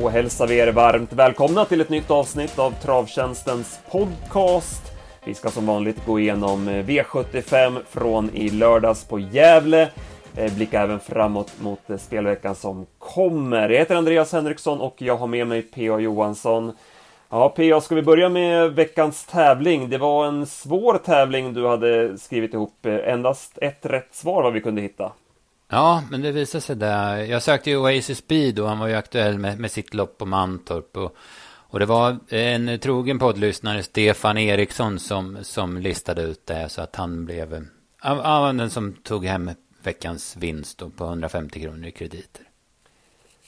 Då hälsar vi er varmt välkomna till ett nytt avsnitt av Travtjänstens podcast. Vi ska som vanligt gå igenom eh, V75 från i lördags på Gävle. Eh, blicka även framåt mot eh, spelveckan som kommer. Jag heter Andreas Henriksson och jag har med mig P.A. Johansson. Ja, P.A. ska vi börja med veckans tävling? Det var en svår tävling du hade skrivit ihop. Endast ett rätt svar vad vi kunde hitta. Ja, men det visade sig där. Jag sökte ju Oasis Speed och han var ju aktuell med, med sitt lopp på Mantorp. Och, och det var en trogen poddlyssnare, Stefan Eriksson, som, som listade ut det. Så att han blev ja, den som tog hem veckans vinst på 150 kronor i krediter.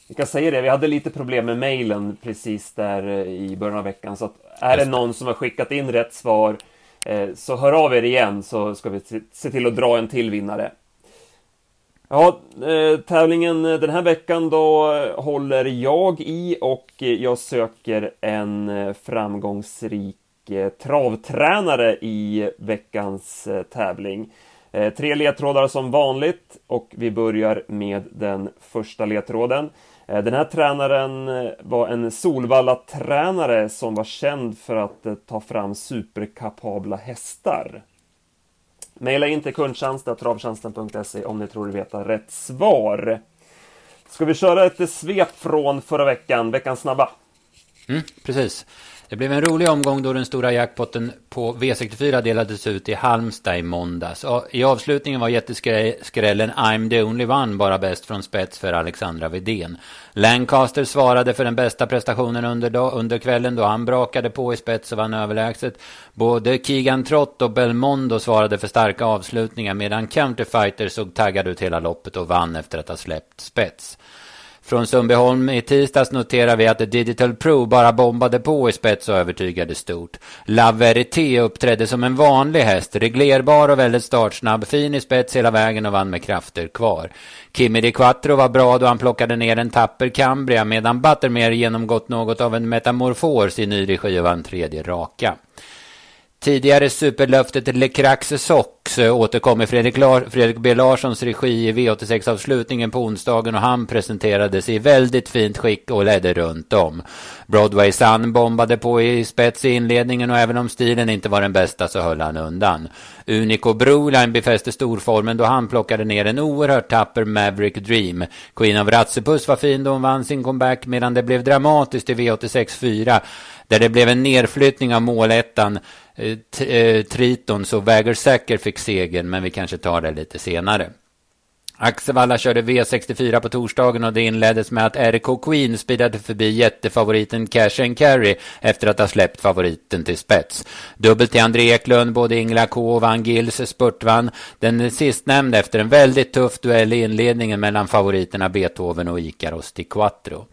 Vi kan säga det, vi hade lite problem med mejlen precis där eh, i början av veckan. Så att är det någon som har skickat in rätt svar eh, så hör av er igen så ska vi se till att dra en till vinnare. Ja, eh, tävlingen eh, den här veckan då eh, håller jag i och jag söker en framgångsrik travtränare i veckans tävling. Tre ledtrådar som vanligt och vi börjar med den första ledtråden. Den här tränaren var en Solvalla-tränare som var känd för att ta fram superkapabla hästar. Maila in till kundtjänst.travtjänsten.se om ni tror du veta rätt svar. Ska vi köra ett svep från förra veckan, veckans snabba? Mm, precis. Det blev en rolig omgång då den stora jackpotten på V64 delades ut i Halmstad i måndags. I avslutningen var jätteskrällen I'm the only one bara bäst från spets för Alexandra Vidén. Lancaster svarade för den bästa prestationen under, under kvällen då han brakade på i spets och vann överlägset. Både Keegan Trott och Belmondo svarade för starka avslutningar medan Counterfighter såg taggad ut hela loppet och vann efter att ha släppt spets. Från Sundbyholm i tisdags noterar vi att Digital Pro bara bombade på i spets och övertygade stort. La Verité uppträdde som en vanlig häst, reglerbar och väldigt startsnabb, fin i spets hela vägen och vann med krafter kvar. Kimi Di Quattro var bra då han plockade ner en tapper Cambria medan Buttermere genomgått något av en metamorfos i ny regi och vann tredje raka. Tidigare superlöftet Lecrax Sox återkom i Fredrik, Fredrik B Larssons regi i V86-avslutningen på onsdagen och han presenterades i väldigt fint skick och ledde runt om. Broadway Sun bombade på i spets i inledningen och även om stilen inte var den bästa så höll han undan. Unico Broline befäste storformen då han plockade ner en oerhört tapper Maverick Dream. Queen of Ratsepus var fin då hon vann sin comeback medan det blev dramatiskt i V86 4 där det blev en nedflyttning av målettan Eh, eh, triton så Wäger Säcker fick segern men vi kanske tar det lite senare. Axevalla körde V64 på torsdagen och det inleddes med att RK Queen speedade förbi jättefavoriten Cash and Carry efter att ha släppt favoriten till spets. Dubbelt till André Eklund, både Ingela K och Van Gils spurtvann. Den sistnämnde efter en väldigt tuff duell i inledningen mellan favoriterna Beethoven och Ikaros di Quattro.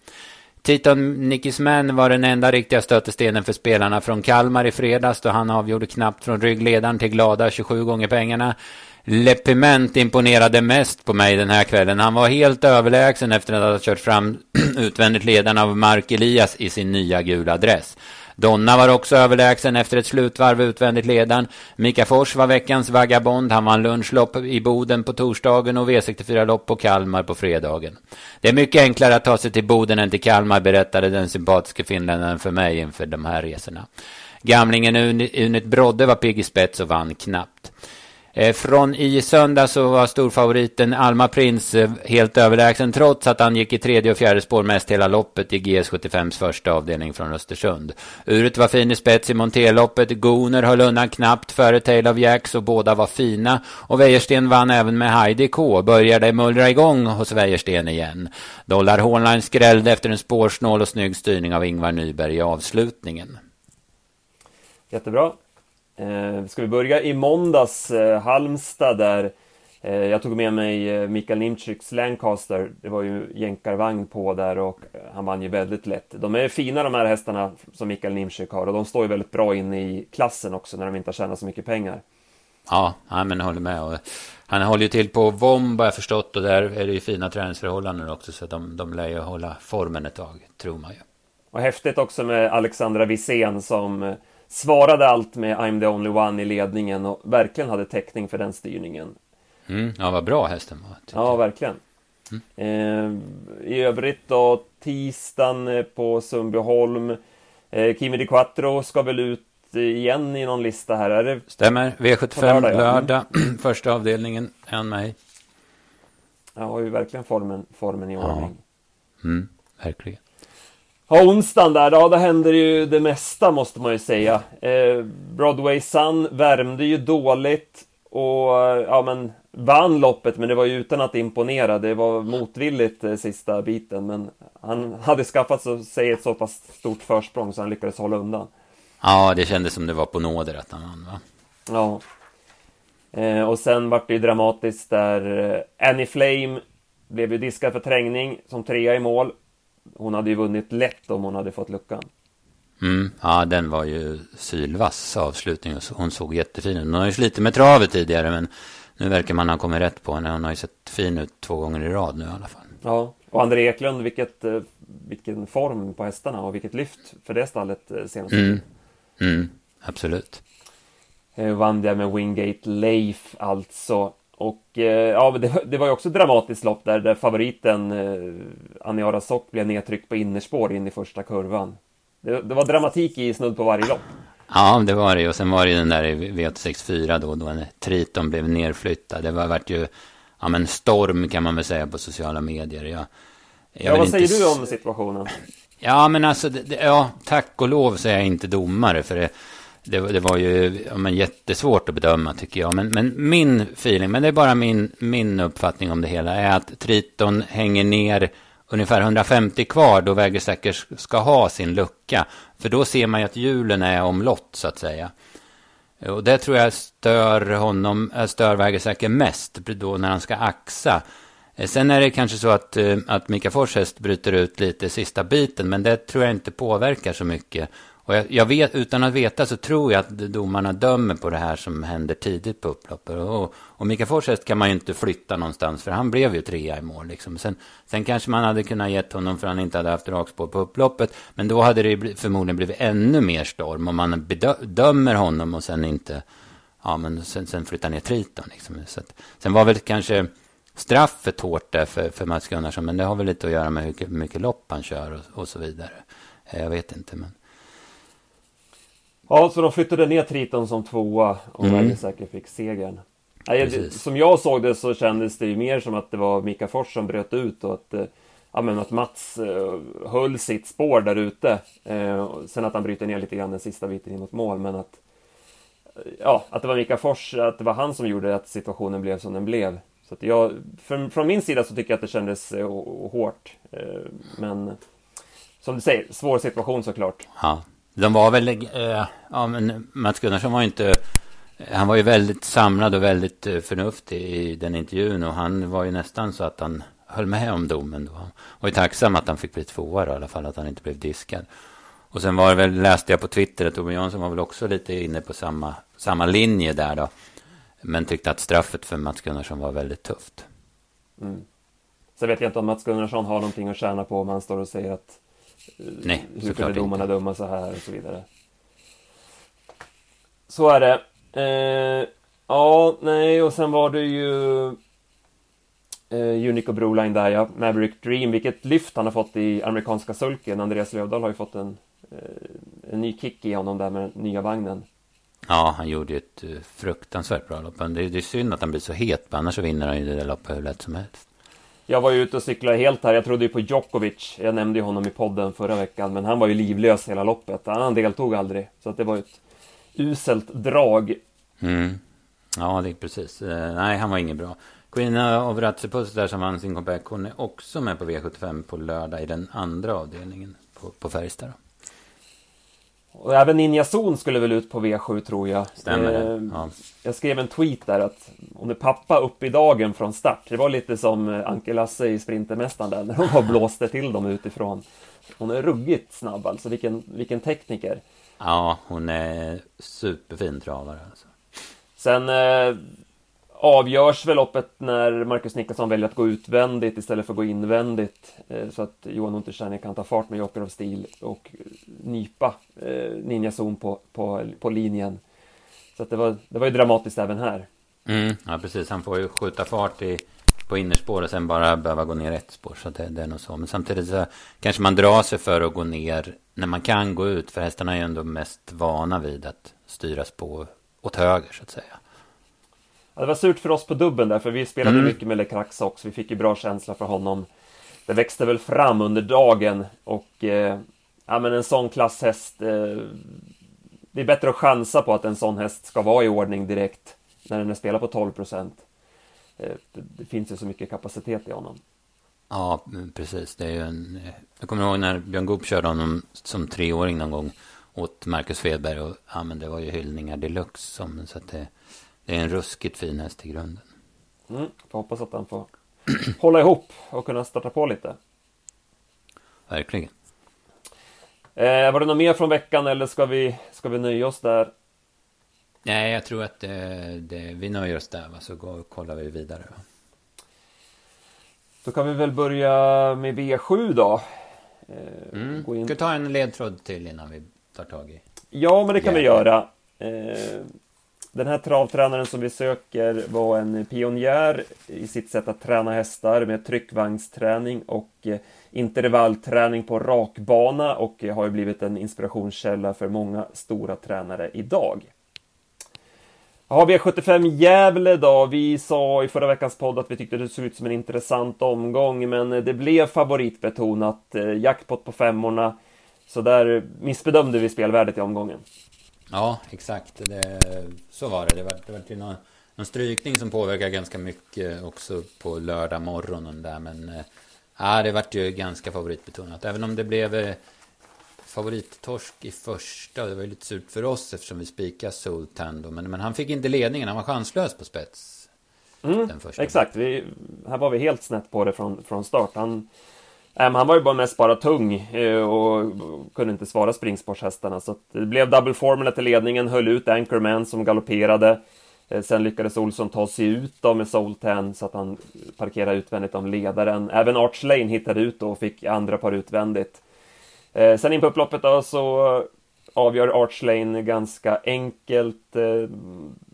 Titon Nickisman var den enda riktiga stötestenen för spelarna från Kalmar i fredags då han avgjorde knappt från ryggledaren till glada 27 gånger pengarna. Lepiment imponerade mest på mig den här kvällen. Han var helt överlägsen efter att ha kört fram utvändigt ledaren av Mark Elias i sin nya gula dress. Donna var också överlägsen efter ett slutvarv utvändigt ledaren. Mika Fors var veckans vagabond. Han vann lunchlopp i Boden på torsdagen och V64-lopp på Kalmar på fredagen. Det är mycket enklare att ta sig till Boden än till Kalmar, berättade den sympatiske finländaren för mig inför de här resorna. Gamlingen Unit Brodde var pigg i spets och vann knappt. Eh, från i söndag så var storfavoriten Alma Prins eh, helt överlägsen trots att han gick i tredje och fjärde spår mest hela loppet i GS75s första avdelning från Östersund. Uret var fin i spets i monterloppet, Goner höll undan knappt före Tail of Jacks och båda var fina. Och Wäjersten vann även med Heidi K. Började mullra igång hos Wäjersten igen. Dollar Hornline skrällde efter en spårsnål och snygg styrning av Ingvar Nyberg i avslutningen. Jättebra. Eh, ska vi börja i måndags, eh, Halmstad där eh, jag tog med mig Mikael Nimczyks Lancaster. Det var ju jänkarvagn på där och han vann ju väldigt lätt. De är fina de här hästarna som Mikael Nimczyk har och de står ju väldigt bra inne i klassen också när de inte har tjänat så mycket pengar. Ja, men håller med. Han håller ju till på Vom, jag förstått, och där är det ju fina träningsförhållanden också, så de, de lär ju hålla formen ett tag, tror man ju. Och häftigt också med Alexandra Wisén som svarade allt med I'm the only one i ledningen och verkligen hade täckning för den styrningen. Mm, ja, vad bra hästen var. Ja, verkligen. Mm. I övrigt då, tisdagen på Sundbyholm. Kimi Di Quattro ska väl ut igen i någon lista här. Är det Stämmer. V75 lördag, ja. lördag. första avdelningen, en mig. Jag har ju verkligen formen, formen i ordning. Ja. Mm, verkligen. Ja, onsdagen där, ja, då händer ju det mesta måste man ju säga. Eh, Broadway Sun värmde ju dåligt och ja, men vann loppet, men det var ju utan att imponera. Det var motvilligt eh, sista biten, men han hade skaffat sig ett så pass stort försprång så han lyckades hålla undan. Ja, det kändes som det var på nåder att han vann, va? Ja. Eh, och sen vart det ju dramatiskt där eh, Annie Flame blev ju diskad för trängning som trea i mål. Hon hade ju vunnit lätt om hon hade fått luckan. Mm, ja, den var ju sylvass avslutning. Hon såg jättefin ut. Hon har ju slitit med travet tidigare, men nu verkar man ha kommit rätt på henne. Hon har ju sett fin ut två gånger i rad nu i alla fall. Ja, och André Eklund, vilket, eh, vilken form på hästarna och vilket lyft för det stallet eh, senast. Mm. Mm, absolut. Eh, vann jag med Wingate Leif alltså. Och eh, ja, det, det, var ju också ett dramatiskt lopp där, där favoriten eh, Aniara Sock blev nedtryckt på innerspår in i första kurvan. Det, det, var dramatik i snudd på varje lopp. Ja, det var det. Och sen var det ju den där V864 då, då en Triton blev nerflyttad. Det var varit ju, ja men storm kan man väl säga på sociala medier. Jag, jag ja, vad säger du om situationen? Ja, men alltså, det, ja, tack och lov så är jag inte domare. För det, det, det var ju ja, men jättesvårt att bedöma tycker jag. Men, men min feeling, men det är bara min, min uppfattning om det hela, är att Triton hänger ner ungefär 150 kvar då Wägersäcker ska ha sin lucka. För då ser man ju att hjulen är omlott så att säga. Och det tror jag stör honom, eh, stör Vägersäker mest då när han ska axa. Eh, sen är det kanske så att, eh, att Mika Fors häst bryter ut lite sista biten, men det tror jag inte påverkar så mycket. Och jag, jag, vet, utan att veta så tror jag att domarna dömer på det här som händer tidigt på upploppet. Och, och Mika Fors kan man ju inte flytta någonstans, för han blev ju trea i mål. Liksom. Sen, sen kanske man hade kunnat gett honom för han inte hade haft rakspår på upploppet. Men då hade det förmodligen blivit ännu mer storm om man bedömer honom och sen inte, ja men sen, sen flyttar ner Triton. Liksom. Så att, sen var väl kanske straffet hårt där för, för Mats Gunnarsson. Men det har väl lite att göra med hur mycket lopp han kör och, och så vidare. Eh, jag vet inte, men... Ja, så de flyttade ner Triton som tvåa och mm. säkert fick segern. Nej, som jag såg det så kändes det ju mer som att det var Mika Fors som bröt ut och att, eh, ja, men att Mats uh, höll sitt spår där ute. Uh, sen att han bryter ner lite grann den sista biten in mot mål, men att ja, att det var Mika Fors, att det var han som gjorde att situationen blev som den blev. Så att jag, för, från min sida så tycker jag att det kändes eh, hårt. Eh, men som du säger, svår situation såklart. Ja, de var väl, eh, ja men Mats Gunnarsson var ju inte, han var ju väldigt samlad och väldigt eh, förnuftig i den intervjun och han var ju nästan så att han höll med om domen då. Han var ju tacksam att han fick bli tvåa då, i alla fall att han inte blev diskad. Och sen var det väl, läste jag på Twitter att Torbjörn Jansson var väl också lite inne på samma, samma linje där då. Men tyckte att straffet för Mats Gunnarsson var väldigt tufft. Mm. Sen vet jag inte om Mats Gunnarsson har någonting att tjäna på om han står och säger att Nej, hur kunde domarna inte. döma så här och så vidare. Så är det. Eh, ja, nej, och sen var det ju eh, Unico Broline där ja, Maverick Dream, vilket lyft han har fått i amerikanska sulken. Andreas Lövdahl har ju fått en, eh, en ny kick i honom där med nya vagnen. Ja, han gjorde ju ett eh, fruktansvärt bra lopp. Det är, det är synd att han blir så het, annars så vinner han ju det där loppet hur lätt som helst. Jag var ju ute och cyklade helt här. Jag trodde ju på Djokovic. Jag nämnde ju honom i podden förra veckan, men han var ju livlös hela loppet. Han deltog aldrig, så att det var ett uselt drag. Mm. Ja, det är precis. Eh, nej, han var ingen bra. Queen of Ratsipus där som vann sin comeback, hon är också med på V75 på lördag i den andra avdelningen på, på Färjestad. Och även Ninja Zon skulle väl ut på V7 tror jag. Stämmer eh, ja. Jag skrev en tweet där att hon är pappa upp i dagen från start. Det var lite som eh, Anke Lasse i Sprintermästaren där, när hon bara blåste till dem utifrån. Hon är ruggigt snabb alltså, vilken, vilken tekniker. Ja, hon är superfin travare alltså. Sen eh, avgörs väl loppet när Marcus Niklasson väljer att gå utvändigt istället för att gå invändigt. Eh, så att Johan Untersteiner kan ta fart med Joker of Steel och nypa eh, Ninja Zon på, på, på linjen. Så att det, var, det var ju dramatiskt även här. Mm, ja, precis. Han får ju skjuta fart i på innerspår och sen bara behöva gå ner ett spår. Så det, det är nog så. Men samtidigt så kanske man drar sig för att gå ner när man kan gå ut. För hästarna är ju ändå mest vana vid att styras på åt höger så att säga. Ja, det var surt för oss på dubben där, för vi spelade mm. mycket med Lecrax också. Vi fick ju bra känsla för honom. Det växte väl fram under dagen och eh, ja, men en sån klasshäst. Eh, det är bättre att chansa på att en sån häst ska vara i ordning direkt när den är spelad på 12 procent. Eh, det, det, finns ju så mycket kapacitet i honom. Ja, precis. Det är ju en... Jag kommer ihåg när Björn Goop körde honom som treåring någon gång åt Marcus Fedberg och ja, men det var ju hyllningar deluxe. Som, så att det, det är en ruskigt fin häst i grunden. Mm, får hoppas att han får hålla ihop och kunna starta på lite. Verkligen. Eh, var det något mer från veckan eller ska vi, ska vi nöja oss där? Nej, jag tror att det, det, vi nöjer oss där, va? så går, kollar vi vidare. Va? Då kan vi väl börja med V7 då. Eh, mm. Gå in... Ska ta en ledtråd till innan vi tar tag i? Ja, men det kan yeah. vi göra. Eh, den här travtränaren som vi söker var en pionjär i sitt sätt att träna hästar med tryckvagnsträning och eh, intervallträning på rakbana och har ju blivit en inspirationskälla för många stora tränare idag. Ja, V75 Gävle då. Vi sa i förra veckans podd att vi tyckte det såg ut som en intressant omgång, men det blev favoritbetonat. Eh, jackpot på femmorna. Så där missbedömde vi spelvärdet i omgången. Ja, exakt. Det, så var det. Det var, det var till någon, någon strykning som påverkar ganska mycket också på lördag morgonen där. Men eh, ja, det vart ju ganska favoritbetonat. Även om det blev eh, favorittorsk i första. Det var ju lite surt för oss eftersom vi spikade Sultan då. Men, men han fick inte ledningen. Han var chanslös på spets. Mm, exakt. Vi, här var vi helt snett på det från, från start. Han han var ju bara mest bara tung eh, och kunde inte svara springsportshästarna. Så det blev double formula till ledningen, höll ut Anchorman som galopperade. Eh, sen lyckades Olsson ta sig ut då med Soltan så att han parkerade utvändigt om ledaren. Även Arch Lane hittade ut och fick andra par utvändigt. Eh, sen in på upploppet då så avgör Arch Lane ganska enkelt.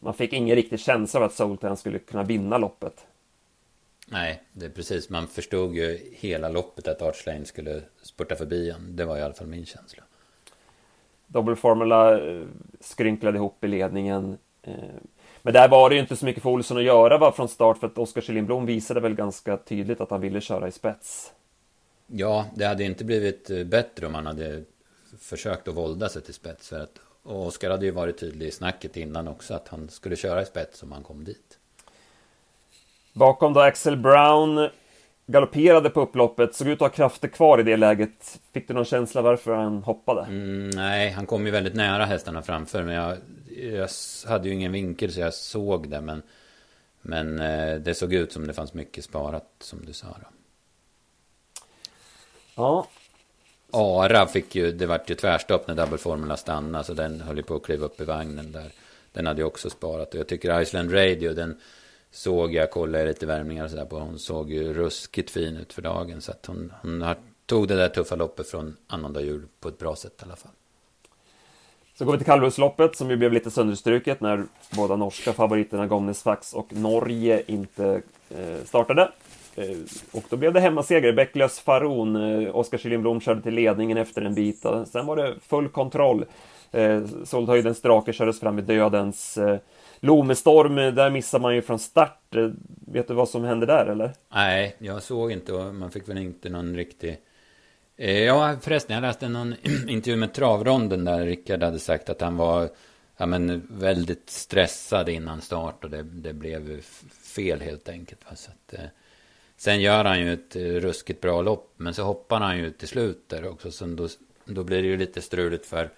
Man fick ingen riktig känsla av att Soltan skulle kunna vinna loppet. Nej, det är precis. Man förstod ju hela loppet att Arch skulle spurta förbi en. Det var i alla fall min känsla. Double Formula eh, skrynklade ihop i ledningen. Eh, men där var det ju inte så mycket för Olsson att göra va, från start för att Oskar Kjellin visade väl ganska tydligt att han ville köra i spets. Ja, det hade inte blivit eh, bättre om han hade försökt att vålda sig till spets. För att, och Oskar hade ju varit tydlig i snacket innan också att han skulle köra i spets om han kom dit. Bakom då Axel Brown galopperade på upploppet, såg ut att ha krafter kvar i det läget. Fick du någon känsla varför han hoppade? Mm, nej, han kom ju väldigt nära hästarna framför, men jag, jag hade ju ingen vinkel så jag såg det, men, men eh, det såg ut som det fanns mycket sparat, som du sa. Då. Ja. Ara fick ju, det vart ju tvärstopp när Double Formula stannade, så den höll ju på att kliva upp i vagnen där. Den hade ju också sparat och jag tycker Iceland Radio, den såg jag, kollade lite värmningar och sådär på. Hon såg ju ruskigt fin ut för dagen. Så att hon, hon tog det där tuffa loppet från annandag jul på ett bra sätt i alla fall. Så går vi till kallblodsloppet som ju blev lite sönderstruket när båda norska favoriterna Gomnes Fax och Norge inte eh, startade. Eh, och då blev det hemmaseger. Bäcklös Faron, eh, Oskar Kyllinblom körde till ledningen efter en bit. Och sen var det full kontroll. Eh, Soldhöjdens drake kördes fram i dödens. Eh, Lomestorm, där missar man ju från start. Vet du vad som hände där eller? Nej, jag såg inte och man fick väl inte någon riktig... Eh, ja, förresten, jag läste någon intervju med Travronden där Rickard hade sagt att han var ja, men, väldigt stressad innan start och det, det blev fel helt enkelt. Va? Så att, eh, sen gör han ju ett eh, ruskigt bra lopp, men så hoppar han ju till slut där också. Så då, då blir det ju lite struligt för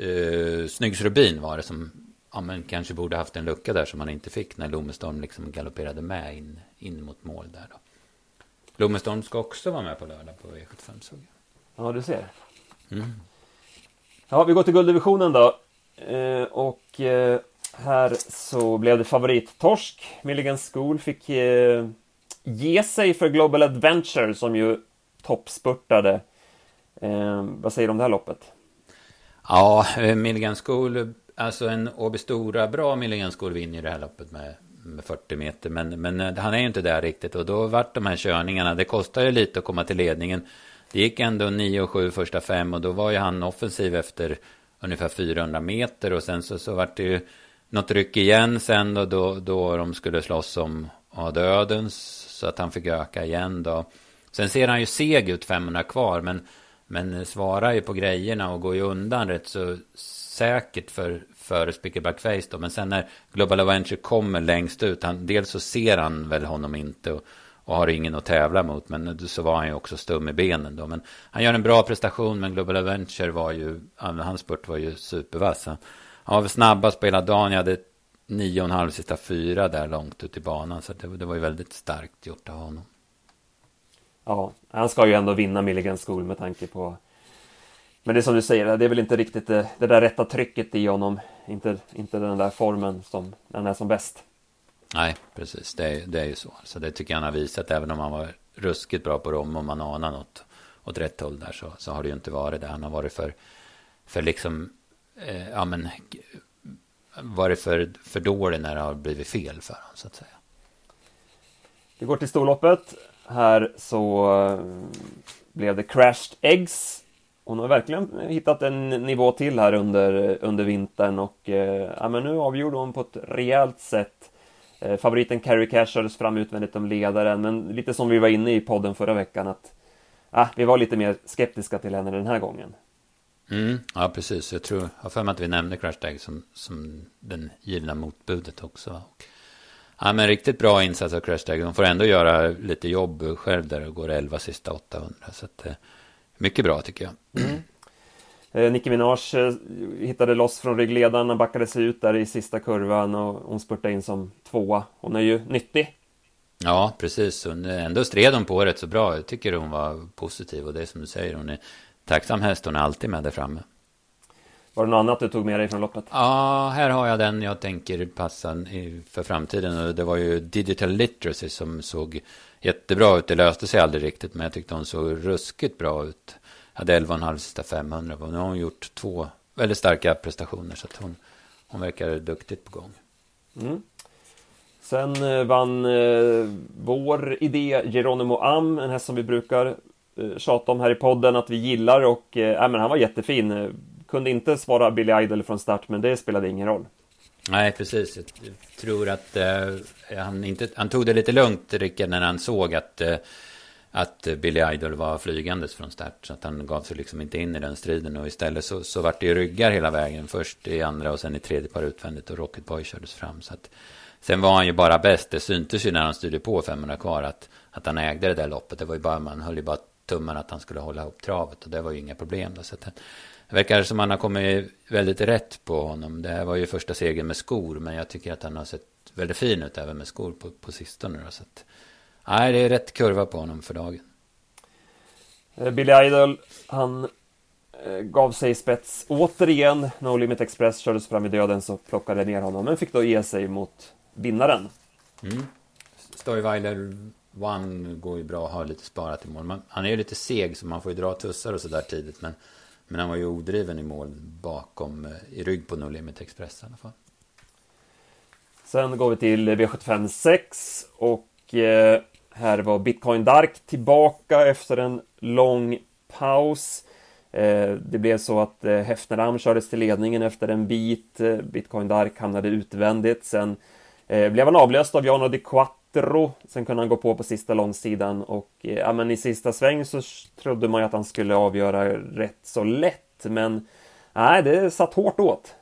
eh, Snyggs Rubin var det som ja, men kanske borde haft en lucka där som man inte fick när Lomestorm liksom galopperade med in, in mot mål där då. Lomestorm ska också vara med på lördag på V75 såg jag. Ja, du ser. Mm. Ja, vi går till gulddivisionen då. Eh, och eh, här så blev det favorittorsk. Milligan School fick eh, ge sig för Global Adventure som ju toppspurtade. Eh, vad säger du om det här loppet? Ja, eh, Milligan School Alltså en Åby Stora bra Millenskor vinner det här loppet med, med 40 meter. Men, men eh, han är ju inte där riktigt. Och då vart de här körningarna, det kostar ju lite att komma till ledningen. Det gick ändå 9-7 första fem och då var ju han offensiv efter ungefär 400 meter. Och sen så, så vart det ju något ryck igen sen då, då, då de skulle slåss om ja, dödens. Så att han fick öka igen då. Sen ser han ju seg ut 500 kvar. Men, men svarar ju på grejerna och går ju undan rätt så säkert för, för Spicker Face då. Men sen när Global Avenger kommer längst ut. Han, dels så ser han väl honom inte. Och, och har ingen att tävla mot. Men så var han ju också stum i benen då. Men han gör en bra prestation. Men Global Avenger var ju, hans spurt var ju supervass. Han var väl snabbast på hela dagen. Jag hade nio och en halv sista fyra där långt ut i banan. Så det, det var ju väldigt starkt gjort av honom. Ja, han ska ju ändå vinna Milligan School med tanke på men det är som du säger, det är väl inte riktigt det, det där rätta trycket i honom. Inte, inte den där formen som han är som bäst. Nej, precis. Det är, det är ju så. Så det tycker jag han har visat. Även om han var ruskigt bra på Rom och man anar något åt rätt håll där så, så har det ju inte varit det. Han har varit för, för liksom, eh, ja men, varit för, för dålig när det har blivit fel för honom så att säga. Vi går till storloppet. Här så eh, blev det Crashed Eggs. Hon har verkligen hittat en nivå till här under, under vintern och eh, ja, men nu avgjorde hon på ett rejält sätt. Eh, favoriten Carrie Cash kördes fram utvändigt om ledaren, men lite som vi var inne i podden förra veckan att ah, vi var lite mer skeptiska till henne den här gången. Mm, ja, precis. Jag tror, jag har för mig att vi nämnde Crash Tag som, som den givna motbudet också. Och, ja, men riktigt bra insats av Crash Tag. Hon får ändå göra lite jobb själv där och går 11 sista 800. Så att, eh, mycket bra tycker jag. Mm. Eh, Nicki Minaj eh, hittade loss från ryggledaren och backade sig ut där i sista kurvan och hon spurtade in som tvåa. Hon är ju nyttig. Ja, precis. Hon, ändå stred hon på rätt så bra. Jag tycker hon var positiv och det är som du säger, hon är tacksam häst. Hon är alltid med där framme. Var det något annat du tog med dig från loppet? Ja, här har jag den jag tänker passa för framtiden. Det var ju Digital Literacy som såg jättebra ut. Det löste sig aldrig riktigt, men jag tyckte hon såg ruskigt bra ut. Hade 11,5 sista 500. Nu har hon gjort två väldigt starka prestationer, så att hon, hon verkar duktigt på gång. Mm. Sen eh, vann eh, vår idé Geronimo Am, en häst som vi brukar eh, tjata om här i podden att vi gillar och eh, men han var jättefin. Eh, kunde inte svara Billy Idol från start, men det spelade ingen roll. Nej, precis. Jag tror att eh, han, inte, han tog det lite lugnt, Rickard, när han såg att, eh, att Billy Idol var flygandes från start. Så att han gav sig liksom inte in i den striden. Och istället så, så vart det ju ryggar hela vägen. Först i andra och sen i tredje par utvändigt. Och Rocket Boy kördes fram. Så att, sen var han ju bara bäst. Det syntes ju när han styrde på 500 kvar att, att han ägde det där loppet. Det var ju bara, man höll ju bara tummen att han skulle hålla ihop travet. Och det var ju inga problem. Då. Så att, det verkar som han har kommit väldigt rätt på honom. Det här var ju första segern med skor, men jag tycker att han har sett väldigt fin ut även med skor på, på sistone. Då, så att, nej, det är rätt kurva på honom för dagen. Eh, Billy Idol, han eh, gav sig spets återigen. No Limit Express kördes fram i döden så plockade ner honom, men fick då ge sig mot vinnaren. Mm. Stoiweiler One går ju bra att ha lite sparat i mål. Man, han är ju lite seg så man får ju dra tussar och sådär tidigt. Men men han var ju odriven i mål bakom, eh, i rygg på No Limit Express i alla fall. Sen går vi till V75 6 och eh, här var Bitcoin Dark tillbaka efter en lång paus. Eh, det blev så att eh, Hefneram kördes till ledningen efter en bit. Eh, Bitcoin Dark hamnade utvändigt. Sen eh, blev han avlöst av Jan Di Quattro. Sen kunde han gå på på sista långsidan och eh, ja, men i sista sväng så trodde man ju att han skulle avgöra rätt så lätt. Men nej, det satt hårt åt.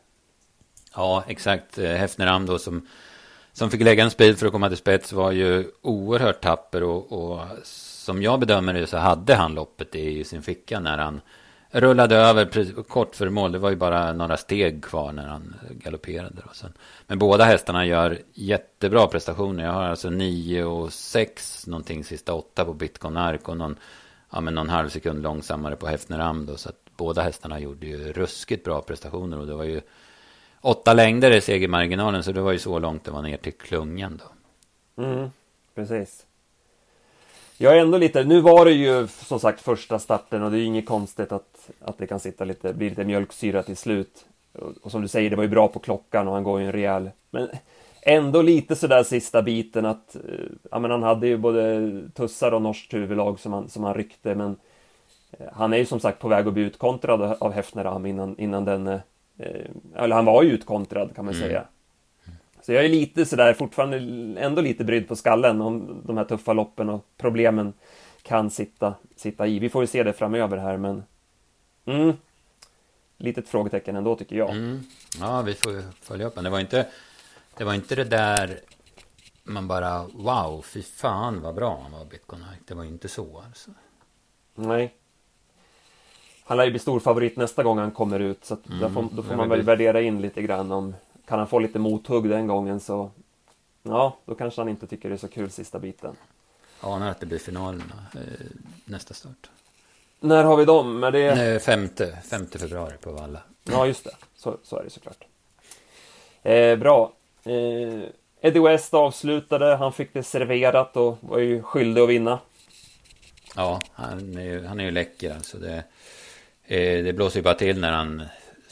Ja, exakt. Eh, Hefneram då som, som fick lägga en speed för att komma till spets var ju oerhört tapper och, och som jag bedömer det så hade han loppet i sin ficka när han rullade över kort för mål. Det var ju bara några steg kvar när han galopperade. Men båda hästarna gör jättebra prestationer. Jag har alltså 9 och 6 någonting sista åtta på Bitcoin Ark och någon, ja, men någon halv sekund långsammare på Hefneram då. Så att båda hästarna gjorde ju ruskigt bra prestationer och det var ju åtta längder i segermarginalen så det var ju så långt det var ner till klungan då. Mm, precis. Jag är ändå lite, nu var det ju som sagt första starten och det är ju inget konstigt att, att det kan sitta lite, bli lite mjölksyra till slut. Och, och som du säger, det var ju bra på klockan och han går ju en rejäl... Men ändå lite sådär sista biten att eh, ja, men han hade ju både tussar och norskt huvudlag som han, som han ryckte men eh, han är ju som sagt på väg att bli utkontrad av Hefneram innan, innan den eh, eller han var ju utkontrad kan man mm. säga så jag är lite sådär fortfarande ändå lite brydd på skallen om de här tuffa loppen och problemen kan sitta, sitta i. Vi får ju se det framöver här men mm, litet frågetecken ändå tycker jag. Mm. Ja, vi får följa upp men det var inte det var inte det där man bara wow, fy fan vad bra han var Bitcoin Det var inte så alltså. Nej. Han lär ju bli stor favorit nästa gång han kommer ut så mm, då får, då får man väl värdera in lite grann om kan han få lite mothugg den gången så ja, då kanske han inte tycker det är så kul sista biten. Anar att det blir finalen eh, nästa start. När har vi dem? Är det... Nej, femte, femte februari på Valla. Ja, just det. Så, så är det såklart. Eh, bra. Eh, Eddie West avslutade, han fick det serverat och var ju skyldig att vinna. Ja, han är ju, han är ju läcker alltså. Det, eh, det blåser ju bara till när han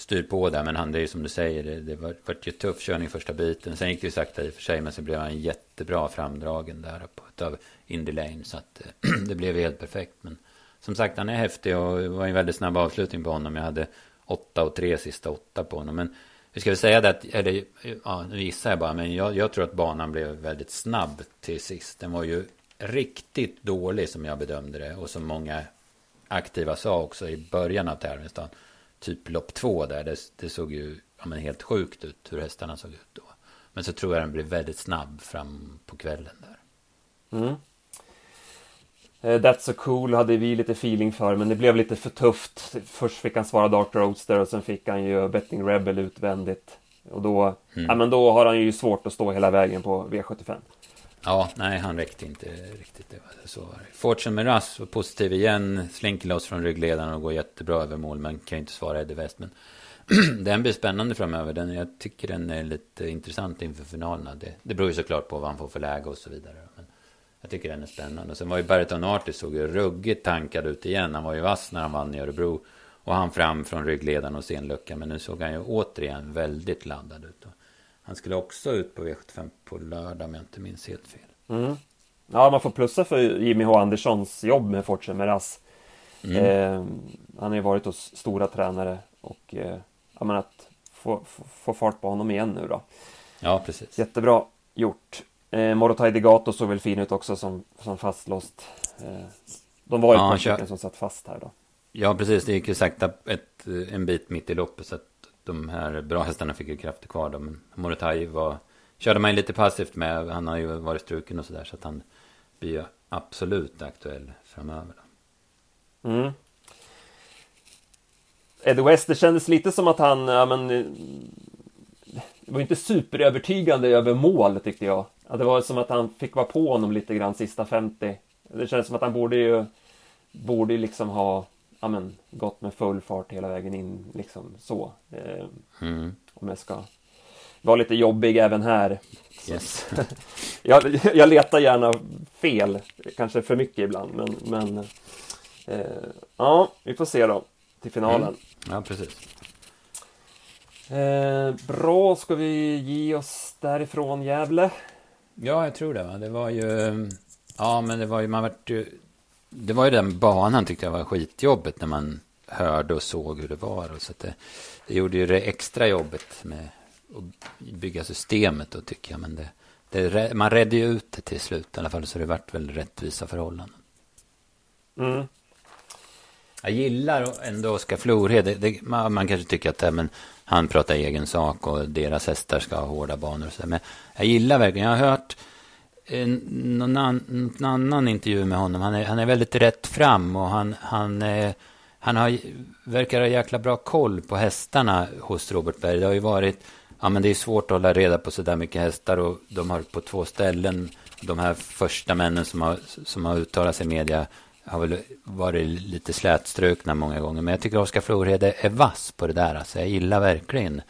styr på där. Men han, det är ju som du säger, det, det var, var ju tuff körning första biten. Sen gick det ju sakta i och för sig, men sen blev han jättebra framdragen där på av Indy Lane. Så att eh, det blev helt perfekt. Men som sagt, han är häftig och det var en väldigt snabb avslutning på honom. Jag hade åtta och tre sista åtta på honom. Men vi ska väl säga det att, eller ja, nu gissar jag bara, men jag, jag tror att banan blev väldigt snabb till sist. Den var ju riktigt dålig som jag bedömde det och som många aktiva sa också i början av tävlingsdagen typ lopp två där. Det, det såg ju ja, men helt sjukt ut hur hästarna såg ut då. Men så tror jag den blev väldigt snabb fram på kvällen där. Mm. Eh, That's so cool hade vi lite feeling för, men det blev lite för tufft. Först fick han svara Dark Roadster och sen fick han ju Betting Rebel utvändigt. Och då, mm. ja, men då har han ju svårt att stå hela vägen på V75. Ja, nej, han räckte inte riktigt. Det var så var det. Fortune Miraz var positiv igen. Slinker loss från ryggledaren och går jättebra över mål. Men kan ju inte svara Eddie West. Men den blir spännande framöver. Den, jag tycker den är lite intressant inför finalerna. Det, det beror ju såklart på vad han får för läge och så vidare. Men jag tycker den är spännande. Och sen var ju Bariton Artis såg ju ruggigt tankad ut igen. Han var ju vass när han vann i Örebro. Och han fram från ryggledaren och senlucka. Men nu såg han ju återigen väldigt laddad ut. Han skulle också ut på V75 på lördag om jag inte minns helt fel. Mm. Ja, man får plussa för Jimmy H Anderssons jobb med Fortune Meras. Mm. Eh, han har ju varit hos stora tränare och eh, ja, men att få, få, få, fart på honom igen nu då. Ja, precis. Jättebra gjort. Eh, Morotai Degato såg väl fin ut också som, som fastlåst. Eh, de var ju ja, ett par som satt fast här då. Ja, precis. Det gick ju sakta ett, en bit mitt i loppet så att de här bra hästarna fick ju krafter kvar då. Men Morotai var, körde man ju lite passivt med. Han har ju varit struken och sådär. Så att han blir ju absolut aktuell framöver. Då. Mm. Eddie West, det kändes lite som att han, ja men... Det var inte superövertygande över mål tyckte jag. Att det var som att han fick vara på honom lite grann sista 50. Det känns som att han borde ju... Borde liksom ha ja, men, gått med full fart hela vägen in liksom så. Eh, mm. Om jag ska vara lite jobbig även här. Yes. jag, jag letar gärna fel, kanske för mycket ibland, men, men eh, ja, vi får se då till finalen. Mm. Ja, precis. Eh, bra, ska vi ge oss därifrån Gävle? Ja, jag tror det. Va? Det var ju... Ja, men det var ju... Man vart ju det var ju den banan tyckte jag var skitjobbet när man hörde och såg hur det var. Och så det, det gjorde ju det extra jobbet med att bygga systemet då tycker jag. Men det, det, man redde ju ut det till slut i alla fall. Så det vart väl rättvisa förhållanden. Mm. Jag gillar ändå Oskar Florhed. Man, man, kanske tycker att men, han pratar egen sak och deras hästar ska ha hårda banor. Och så, men jag gillar verkligen. Jag har hört Eh, någon, an, någon annan intervju med honom. Han är, han är väldigt rätt fram och han, han, eh, han har, verkar ha jäkla bra koll på hästarna hos Robert Berg. Det har ju varit, ja men det är svårt att hålla reda på så där mycket hästar och de har på två ställen, de här första männen som har, som har uttalat sig i media har väl varit lite slätstrukna många gånger. Men jag tycker Oskar Florhede är vass på det där. Alltså jag gillar verkligen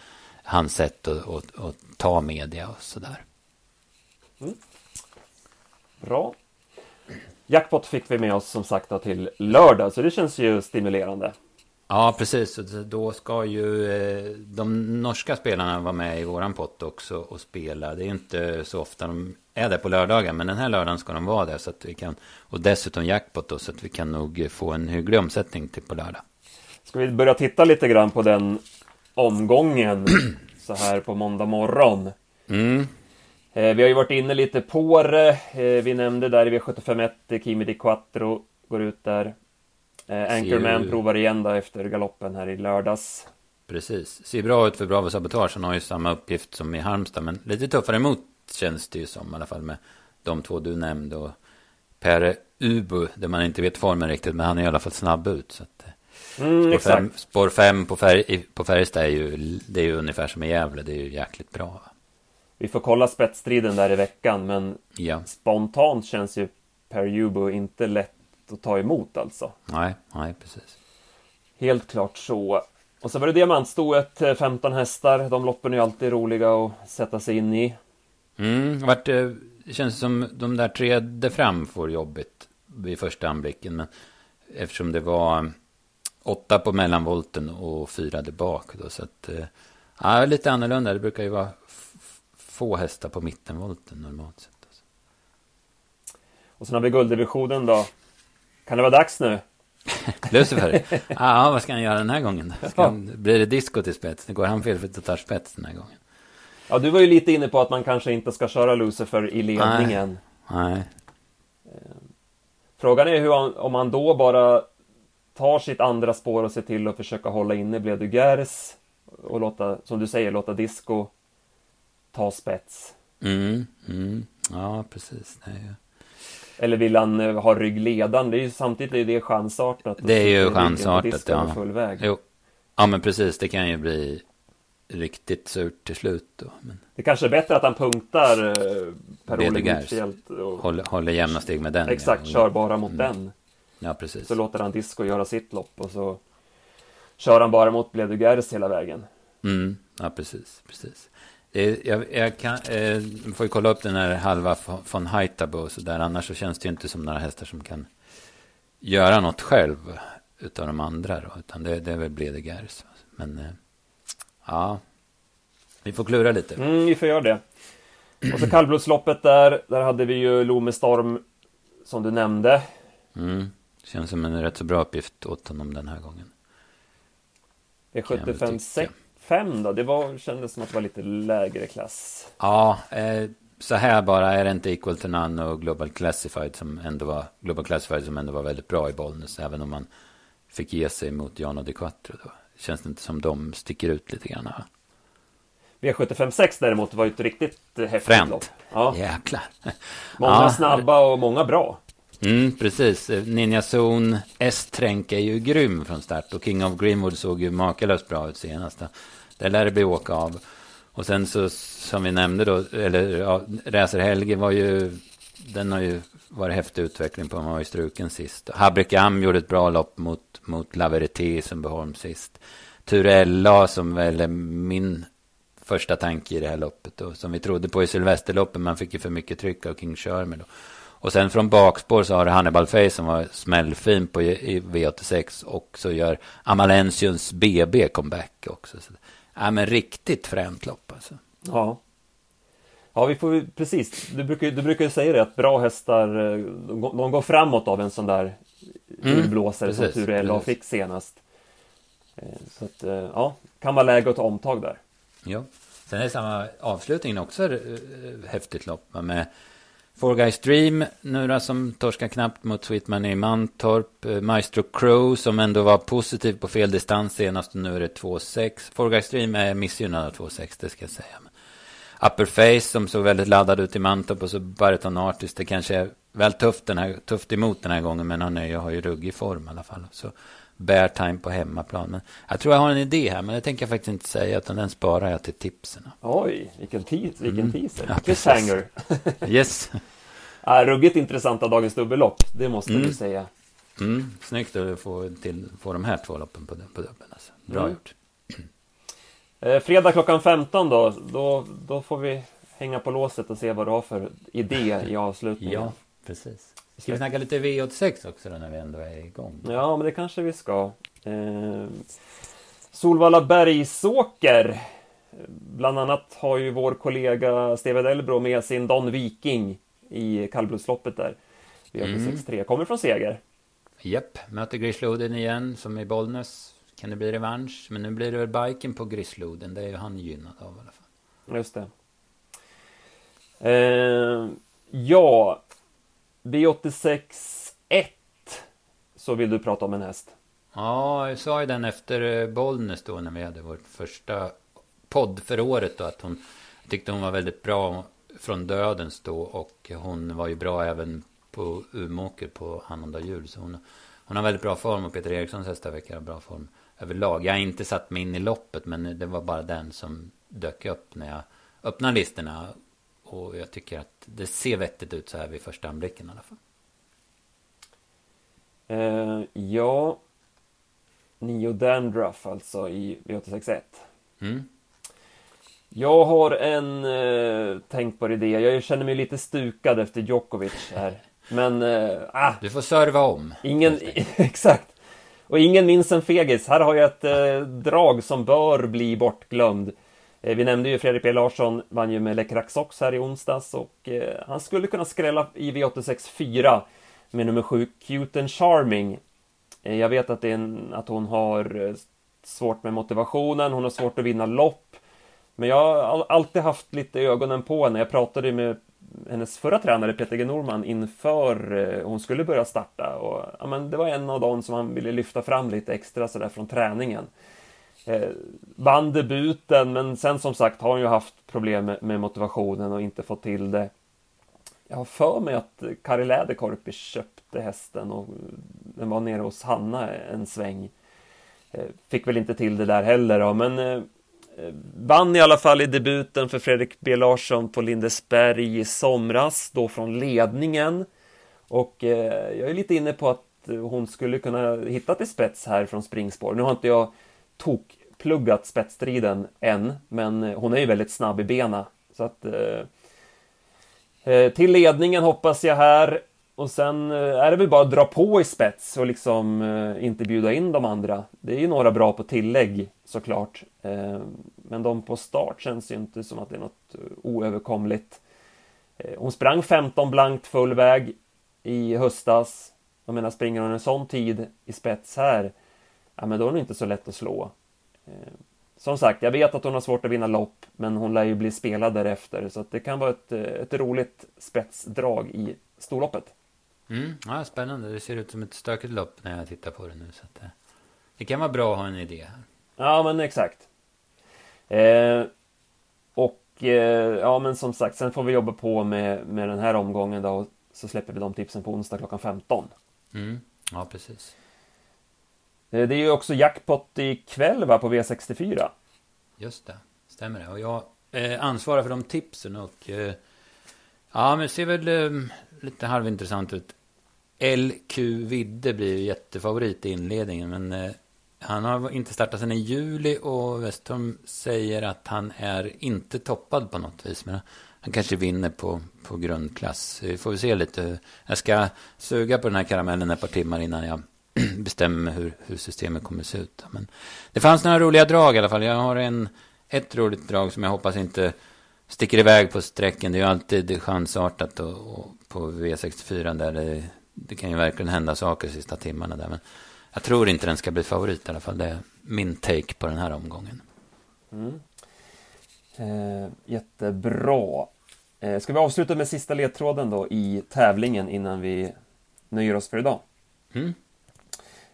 hans sätt att, att, att ta media och sådär. Mm. Bra. Jackpot fick vi med oss som sagt till lördag, så det känns ju stimulerande. Ja, precis. Då ska ju eh, de norska spelarna vara med i våran pott också och spela. Det är inte så ofta de är där på lördagar, men den här lördagen ska de vara där. Så att vi kan, och dessutom jackpot då, så att vi kan nog få en hygglig omsättning till på lördag. Ska vi börja titta lite grann på den omgången så här på måndag morgon? Mm. Eh, vi har ju varit inne lite på det. Eh, vi nämnde där i V751, Kimi Di Quattro går ut där. Eh, Anchorman provar igen då efter galoppen här i lördags. Precis. Ser bra ut för Bravo Sabotage. Han har ju samma uppgift som i Halmstad. Men lite tuffare emot känns det ju som. I alla fall med de två du nämnde. Och Per Ubu. Där man inte vet formen riktigt. Men han är i alla fall snabb ut. Så att, eh, mm, spår, fem, spår fem på, färg, på Färjestad är ju, det är ju ungefär som i Gävle. Det är ju jäkligt bra. Vi får kolla spetsstriden där i veckan. Men ja. spontant känns ju Per Ubu inte lätt att ta emot alltså. Nej, nej precis. Helt klart så. Och så var det diamantstoet, 15 eh, hästar. De loppen är ju alltid roliga att sätta sig in i. Mm, vart, det känns som de där tre där fram får jobbigt vid första anblicken. Men eftersom det var åtta på mellanvolten och fyra där bak. Då, så att, eh, ja, lite annorlunda. Det brukar ju vara få hästar på mittenvolten normalt sett. Alltså. Och sen har vi gulddivisionen då. Kan det vara dags nu? Lucifer? ja, vad ska han göra den här gången? Ska han, blir det disco till spets? Det går han fel för att ta spets den här gången. Ja, du var ju lite inne på att man kanske inte ska köra Lucifer i ledningen. Nej. Nej. Eh, frågan är hur han, om han då bara tar sitt andra spår och ser till att försöka hålla inne Bledugers och låta, som du säger, låta Disco ta spets. Mm, mm. Ja, precis. Är eller vill han eh, ha ryggledan? Det är ju samtidigt är det chansartat. Det är ju chansartat, ja. Full väg. Jo. Ja, men precis. Det kan ju bli riktigt surt till slut då. Men... Det kanske är bättre att han punktar eh, Per-Olle Gutfeldt. Och... Håller, håller jämna steg med den. Exakt, ja. kör bara mot mm. den. Ja, precis. Så låter han Disco göra sitt lopp och så kör han bara mot Bledugers hela vägen. Mm. Ja, precis. precis. Jag, jag kan, eh, får ju kolla upp den här halva von Haitabo och så där. Annars så känns det ju inte som några hästar som kan göra något själv utav de andra då. Utan det, det är väl Bledegers. Men eh, ja, vi får klura lite. Mm, vi får göra det. Och så kallblodsloppet där, där hade vi ju Lome Storm som du nämnde. Mm, känns som en rätt så bra uppgift åt honom den här gången. Det är 75 6 fem då? Det var, kändes som att det var lite lägre klass. Ja, eh, så här bara är det inte Equal to None och Global Classified som ändå var Global Classified som ändå var väldigt bra i Bollnäs. Även om man fick ge sig mot Jan och De Quattro då. Känns det inte som de sticker ut lite grann? Va? V756 däremot var ju ett riktigt häftigt Främt. lopp. Ja. Jäklar. Många ja. snabba och många bra. Mm, precis. Ninja Zone S-Tränk är ju grym från start och King of Greenwood såg ju makalöst bra ut senast. Där lär det bli åka av. Och sen så som vi nämnde då, eller ja, Räser Helge var ju, den har ju varit häftig utveckling på, man var ju struken sist. Habrikam gjorde ett bra lopp mot, mot Laverité i Sundbyholm sist. Turella som väl är min första tanke i det här loppet då, som vi trodde på i Sylvesterloppet, man fick ju för mycket tryck av King Shermer då. Och sen från bakspår så har du Hannibal Face som var smällfin på i V86 och så gör amalentions BB comeback också. Så Ja, men riktigt fränt lopp alltså. Ja. Ja, vi får precis. Du brukar, du brukar ju säga det att bra hästar, eh, de går framåt av en sån där mm, urblåsare som Turella fick senast. Eh, så att, eh, ja, kan vara läge att ta omtag där. Ja. Sen är samma avslutning också häftigt lopp med Four Guys Dream, nu då som torskar knappt mot Sweetman i Mantorp. Eh, Maestro Crow som ändå var positiv på fel distans senast och nu är det 2-6. Four Guys Dream är missgynnad av 2-6, det ska jag säga. Upper Face som såg väldigt laddad ut i Mantorp och så Bariton Artist. Det kanske är väl tufft, den här, tufft emot den här gången men han är, jag har ju ruggig form i alla fall. Så Bear Time på hemmaplan. Men jag tror jag har en idé här men det tänker jag faktiskt inte säga utan den sparar jag till tipsen. Oj, vilken, teas, vilken mm. teaser. Ja, Cliffhanger. yes. Ja, ruggigt intressant av dagens dubbellopp, det måste mm. du säga. Mm, snyggt att få, till, få de här två loppen på, på dubbeln. Alltså. Bra mm. gjort. Eh, fredag klockan 15 då, då, då får vi hänga på låset och se vad du har för idé i avslutningen. Ja, precis. Ska vi snacka lite V86 också då när vi ändå är igång? Ja, men det kanske vi ska. Eh, Solvalla Bergsåker. Bland annat har ju vår kollega Steve Delbro med sin Don Viking i kallblodsloppet där. V86.3. Mm. Kommer från seger. Japp, möter Grisloden igen som i Bollnäs. Kan det bli revansch? Men nu blir det väl biken på Grisloden. Det är ju han gynnad av i alla fall. Just det. Eh, ja, V86 1 så vill du prata om en häst. Ja, jag sa ju den efter eh, Bollnäs då när vi hade vårt första podd för året då att hon jag tyckte hon var väldigt bra från dödens då och hon var ju bra även på Umeåker på annandag jul. Så hon, hon har väldigt bra form och Peter Erikssons hästar verkar ha bra form överlag. Jag har inte satt mig in i loppet men det var bara den som dök upp när jag öppnade listorna. Och jag tycker att det ser vettigt ut så här vid första anblicken i alla fall. Uh, ja, Nio Dandruff alltså i V861. Mm. Jag har en uh, tänkbar idé. Jag känner mig lite stukad efter Djokovic här. Men, uh, ah. Du får serva om. Ingen, exakt. Och ingen minns en fegis. Här har jag ett uh, drag som bör bli bortglömd. Eh, vi nämnde ju Fredrik B Larsson, vann ju med Lekraxox här i onsdags och eh, han skulle kunna skrälla i V86 4 med nummer 7, Cute and Charming. Eh, jag vet att, det är en, att hon har svårt med motivationen, hon har svårt att vinna lopp. Men jag har alltid haft lite ögonen på henne. Jag pratade med hennes förra tränare Peter G Norman inför hon skulle börja starta. Och, ja, men det var en av dem som han ville lyfta fram lite extra sådär från träningen. Eh, vann debuten, men sen som sagt har hon ju haft problem med, med motivationen och inte fått till det. Jag har för mig att Kari Läderkorpi köpte hästen och den var nere hos Hanna en sväng. Eh, fick väl inte till det där heller då, men eh, eh vann i alla fall i debuten för Fredrik B Larsson på Lindesberg i somras, då från ledningen. Och eh, jag är lite inne på att hon skulle kunna hitta till spets här från springspår. Nu har inte jag tokpluggat spetsstriden än, men eh, hon är ju väldigt snabb i bena. Så att eh, eh, till ledningen hoppas jag här. Och sen eh, är det väl bara att dra på i spets och liksom eh, inte bjuda in de andra. Det är ju några bra på tillägg såklart. Men de på start känns ju inte som att det är något oöverkomligt. Hon sprang 15 blankt full väg i höstas. Jag menar, springer hon en sån tid i spets här, ja men då är det inte så lätt att slå. Som sagt, jag vet att hon har svårt att vinna lopp, men hon lär ju bli spelad därefter, så att det kan vara ett, ett roligt spetsdrag i storloppet. Mm, ja, spännande. Det ser ut som ett stökigt lopp när jag tittar på det nu. Så eh, det kan vara bra att ha en idé här. Ja, men exakt. Eh, och eh, ja, men som sagt, sen får vi jobba på med, med den här omgången då, och så släpper vi de tipsen på onsdag klockan 15. Mm, ja, precis. Eh, det är ju också jackpot ikväll va, på V64. Just det, stämmer det. Och jag eh, ansvarar för de tipsen och eh, ja, men det ser väl eh, lite halvintressant ut. LQ Vidde blir ju jättefavorit i inledningen, men eh, han har inte startat sedan i juli och Westholm säger att han är inte toppad på något vis. Men han kanske vinner på, på grundklass. Vi får se lite. Jag ska suga på den här karamellen ett par timmar innan jag bestämmer hur, hur systemet kommer att se ut. Men det fanns några roliga drag i alla fall. Jag har en, ett roligt drag som jag hoppas inte sticker iväg på sträcken. Det är ju alltid chansartat och, och på V64 där det, det, kan ju verkligen hända saker de sista timmarna där. Men jag tror inte den ska bli favorit i alla fall. Det är min take på den här omgången. Mm. Eh, jättebra. Eh, ska vi avsluta med sista ledtråden då i tävlingen innan vi nöjer oss för idag? Mm.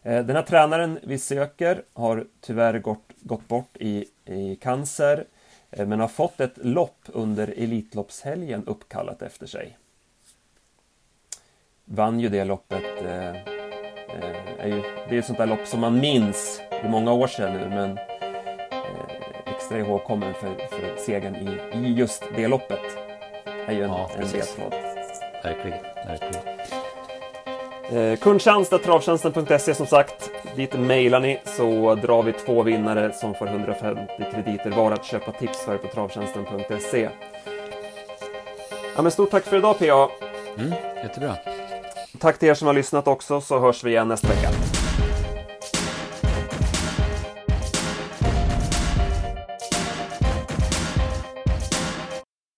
Eh, den här tränaren vi söker har tyvärr gått, gått bort i, i cancer eh, men har fått ett lopp under Elitloppshelgen uppkallat efter sig. Vann ju det loppet. Eh, eh, är ju, det är ett sånt där lopp som man minns. Det är många år sedan nu men eh, extra ihågkommen för, för segern i, i just det loppet. är ju en, ja, en ledtråd. Verkligen, verkligen. Eh, kundtjänst travtjänsten.se som sagt. Dit mejlar ni så drar vi två vinnare som får 150 krediter var att köpa tips för på travtjänsten.se. Ja, men stort tack för idag PA. Mm, jättebra. Tack till er som har lyssnat också så hörs vi igen nästa vecka.